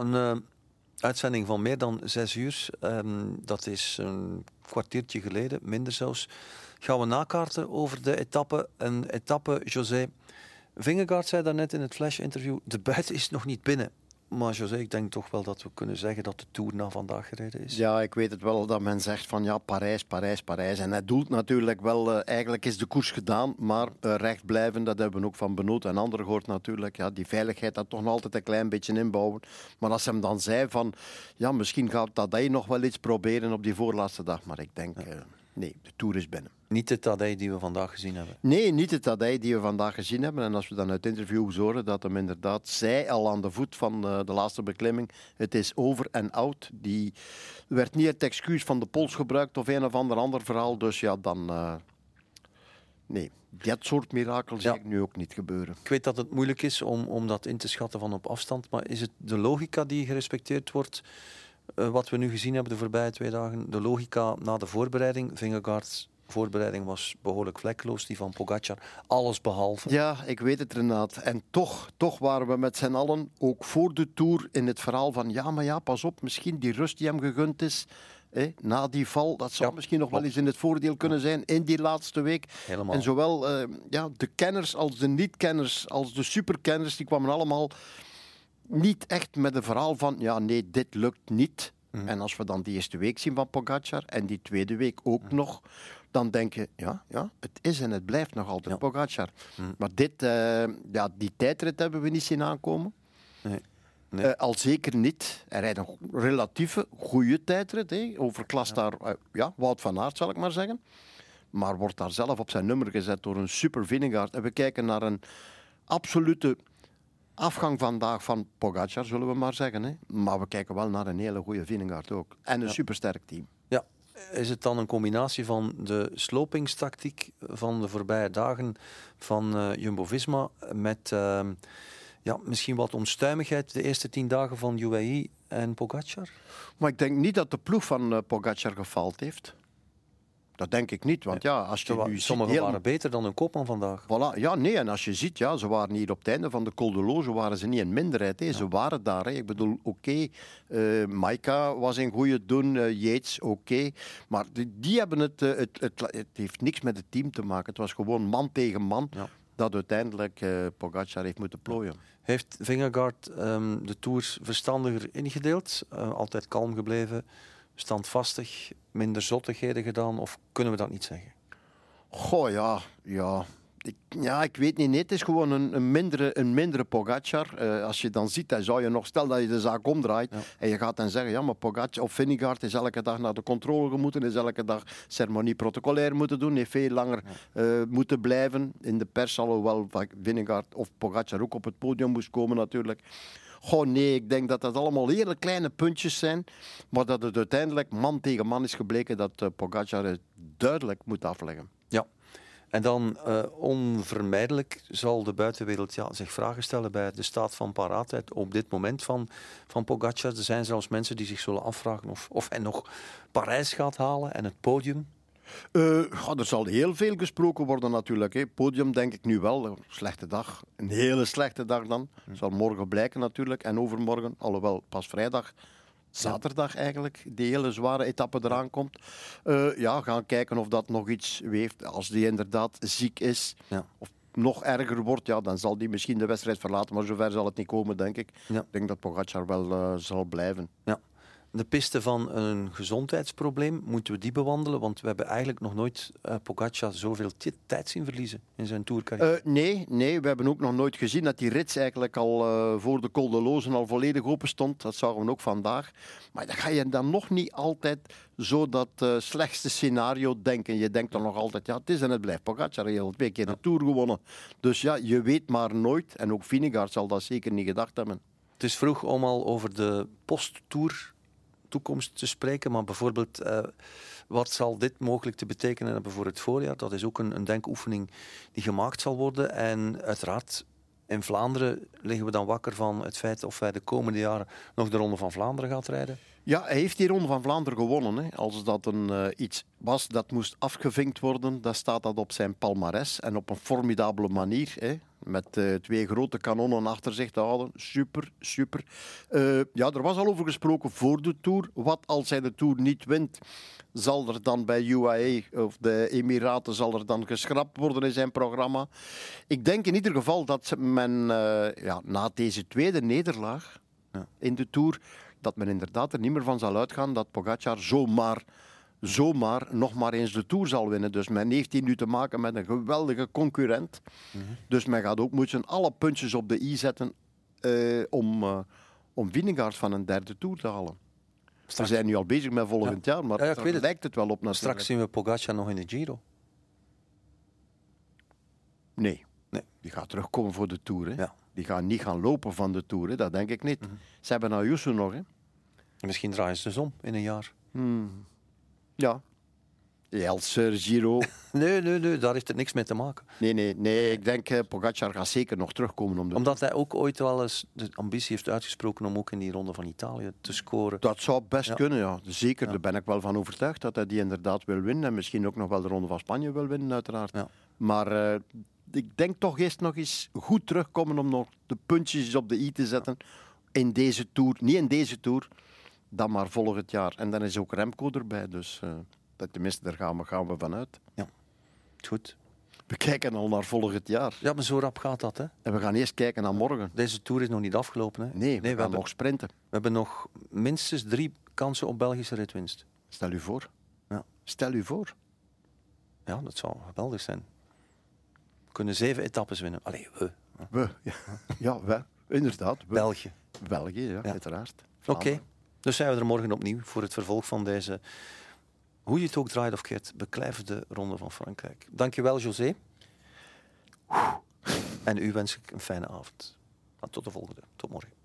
een uh, uitzending van meer dan zes uur. Um, dat is een kwartiertje geleden, minder zelfs. Gaan we nakaarten over de etappe. Een etappe, José. Vingegaard zei daarnet in het flash-interview: de buiten is nog niet binnen. Maar José, ik denk toch wel dat we kunnen zeggen dat de Tour na vandaag gereden is. Ja, ik weet het wel dat men zegt van ja, Parijs, Parijs, Parijs. En hij doelt natuurlijk wel, uh, eigenlijk is de koers gedaan, maar uh, recht blijven, dat hebben we ook van Benoot en anderen gehoord natuurlijk. Ja, die veiligheid dat toch nog altijd een klein beetje inbouwen. Maar als hij hem dan zei van, ja, misschien gaat dat hij nog wel iets proberen op die voorlaatste dag. Maar ik denk, ja. uh, nee, de Tour is binnen. Niet de Tadej die we vandaag gezien hebben. Nee, niet de Tadej die we vandaag gezien hebben. En als we dan uit interviews horen dat hem inderdaad zei al aan de voet van uh, de laatste beklimming: het is over en out. Die werd niet het excuus van de pols gebruikt of een of ander ander verhaal. Dus ja, dan. Uh, nee, dat soort mirakel zie ja. ik nu ook niet gebeuren. Ik weet dat het moeilijk is om, om dat in te schatten van op afstand. Maar is het de logica die gerespecteerd wordt? Uh, wat we nu gezien hebben de voorbije twee dagen, de logica na de voorbereiding, Vingegaard voorbereiding was behoorlijk vlekkeloos, die van Pogacar. Alles behalve. Ja, ik weet het Renaat. En toch, toch waren we met z'n allen, ook voor de Tour, in het verhaal van ja, maar ja, pas op, misschien die rust die hem gegund is... Eh, na die val, dat zou ja, misschien nog wel eens in het voordeel kunnen zijn in die laatste week. Helemaal. En zowel uh, ja, de kenners als de niet-kenners, als de superkenners, die kwamen allemaal niet echt met een verhaal van ja, nee, dit lukt niet. Mm. En als we dan die eerste week zien van Pogacar en die tweede week ook mm. nog, dan denk je, ja, ja, het is en het blijft nog altijd ja. Pogacar. Mm. Maar dit, uh, ja, die tijdrit hebben we niet zien aankomen. Nee. Nee. Uh, al zeker niet. Hij rijdt een relatieve goede tijdrit. Hè. Overklast ja. daar uh, ja, Wout van Aert, zal ik maar zeggen. Maar wordt daar zelf op zijn nummer gezet door een super Vingegaard. En we kijken naar een absolute afgang vandaag van Pogacar, zullen we maar zeggen. Hè. Maar we kijken wel naar een hele goede Vingegaard ook. En een ja. supersterk team. Ja, is het dan een combinatie van de slopingstactiek van de voorbije dagen van uh, Jumbo-Visma met uh, ja, misschien wat onstuimigheid de eerste tien dagen van UAE en Pogacar? Maar ik denk niet dat de ploeg van uh, Pogacar gefaald heeft. Dat denk ik niet, want ja, als je nu Sommigen heel... waren beter dan een koopman vandaag. Voilà, ja, nee, en als je ziet, ja, ze waren hier op het einde van de Col de Loge, waren ze niet in minderheid. Hè. Ja. Ze waren daar. Hè. Ik bedoel, oké, okay, uh, Maika was in goede doen, uh, Yates, oké. Okay. Maar die, die hebben het, uh, het, het, het, heeft niks met het team te maken. Het was gewoon man tegen man. Ja. Dat uiteindelijk Pogacar heeft moeten plooien. Heeft Vingegaard um, de Tour verstandiger ingedeeld? Altijd kalm gebleven? Standvastig, minder zottigheden gedaan? Of kunnen we dat niet zeggen? Goh, ja, ja. Ik, ja, ik weet niet. Nee, het is gewoon een, een mindere, een mindere Pogacar. Uh, als je dan ziet, dan zou je nog, stel dat je de zaak omdraait ja. en je gaat dan zeggen, ja, maar Pogacar of Vingegaard is elke dag naar de controle moeten, is elke dag ceremonie protocolair moeten doen, heeft veel langer ja. uh, moeten blijven. In de pers alhoewel Vingegaard of Pogacar ook op het podium moest komen natuurlijk. Goh, nee, ik denk dat dat allemaal hele kleine puntjes zijn. Maar dat het uiteindelijk man tegen man is gebleken dat uh, Pogacar het duidelijk moet afleggen. Ja. En dan uh, onvermijdelijk zal de buitenwereld ja, zich vragen stellen bij de staat van paraatheid op dit moment van, van Pogacar. Er zijn zelfs mensen die zich zullen afvragen of, of hij nog Parijs gaat halen en het podium. Uh, ja, er zal heel veel gesproken worden natuurlijk. Hè. Podium denk ik nu wel. Een slechte dag. Een hele slechte dag dan. Hm. Zal morgen blijken natuurlijk. En overmorgen, alhoewel pas vrijdag, zaterdag eigenlijk, die hele zware etappe eraan komt. Uh, ja, gaan kijken of dat nog iets weeft. Als die inderdaad ziek is. Ja. Of nog erger wordt, ja, dan zal die misschien de wedstrijd verlaten. Maar zover zal het niet komen, denk ik. Ja. Ik denk dat Pogacar wel uh, zal blijven. Ja de piste van een gezondheidsprobleem, moeten we die bewandelen? Want we hebben eigenlijk nog nooit uh, Pogacar zoveel tijd zien verliezen in zijn toercarrière. Uh, nee, nee, we hebben ook nog nooit gezien dat die rits eigenlijk al uh, voor de Col de Lozen al volledig open stond. Dat zagen we ook vandaag. Maar dan ga je dan nog niet altijd zo dat slechtste scenario denken. Je denkt dan nog altijd, ja, het is en het blijft Pogacar. Hij heeft twee keer de Tour gewonnen. Dus ja, je weet maar nooit. En ook Vinegaard zal dat zeker niet gedacht hebben. Het is vroeg om al over de posttour toekomst te spreken, maar bijvoorbeeld uh, wat zal dit mogelijk te betekenen hebben voor het voorjaar? Dat is ook een, een denkoefening die gemaakt zal worden. En uiteraard in Vlaanderen liggen we dan wakker van het feit of hij de komende jaren nog de Ronde van Vlaanderen gaat rijden. Ja, hij heeft die Ronde van Vlaanderen gewonnen. Hè. Als dat een, uh, iets was dat moest afgevinkt worden, dan staat dat op zijn palmares en op een formidabele manier. Hè. Met uh, twee grote kanonnen achter zich te houden. Super, super. Uh, ja, er was al over gesproken voor de Tour. Wat als hij de Tour niet wint? Zal er dan bij UAE of de Emiraten zal er dan geschrapt worden in zijn programma? Ik denk in ieder geval dat men uh, ja, na deze tweede nederlaag ja. in de Tour dat men inderdaad er niet meer van zal uitgaan dat Pogacar zomaar zomaar nog maar eens de Tour zal winnen. Dus men heeft hier nu te maken met een geweldige concurrent. Mm -hmm. Dus men gaat ook moeten alle puntjes op de i zetten uh, om, uh, om van een derde Tour te halen. Straks... We zijn nu al bezig met volgend ja. jaar, maar ja, daar lijkt het wel op. Natuurlijk. Straks zien we Pogacar nog in de Giro. Nee. nee. Die gaat terugkomen voor de Tour. Hè. Die gaan niet gaan lopen van de Tour, hè. dat denk ik niet. Mm -hmm. Ze hebben Ayuso nog. Hè. Misschien draaien ze dus om in een jaar. Hmm. Ja. Elser, Giro. nee, nee, nee, daar heeft het niks mee te maken. Nee, nee, nee ik denk uh, Pogacar gaat zeker nog terugkomen. Om de... Omdat hij ook ooit wel eens de ambitie heeft uitgesproken om ook in die ronde van Italië te scoren. Dat zou best ja. kunnen, ja. Zeker, ja. daar ben ik wel van overtuigd dat hij die inderdaad wil winnen. En misschien ook nog wel de ronde van Spanje wil winnen, uiteraard. Ja. Maar uh, ik denk toch eerst nog eens goed terugkomen om nog de puntjes op de i te zetten in deze Tour. Niet in deze Tour, dan maar volgend jaar. En dan is ook Remco erbij, dus uh, tenminste, daar gaan we, gaan we vanuit. Ja, goed. We kijken al naar volgend jaar. Ja, maar zo rap gaat dat, hè? En we gaan eerst kijken naar morgen. Deze Tour is nog niet afgelopen, hè? Nee, we, nee, we gaan nog sprinten. We hebben nog minstens drie kansen op Belgische ritwinst. Stel u voor. Ja. Stel u voor. Ja, dat zou geweldig zijn. We kunnen zeven etappes winnen. Allee, we. We, ja, ja we. Inderdaad. We. België. België, ja, ja. uiteraard. Oké. Okay. Dus zijn we er morgen opnieuw voor het vervolg van deze, hoe je het ook draait of keert, beklijvende Ronde van Frankrijk. Dankjewel, José. En u wens ik een fijne avond. Tot de volgende. Tot morgen.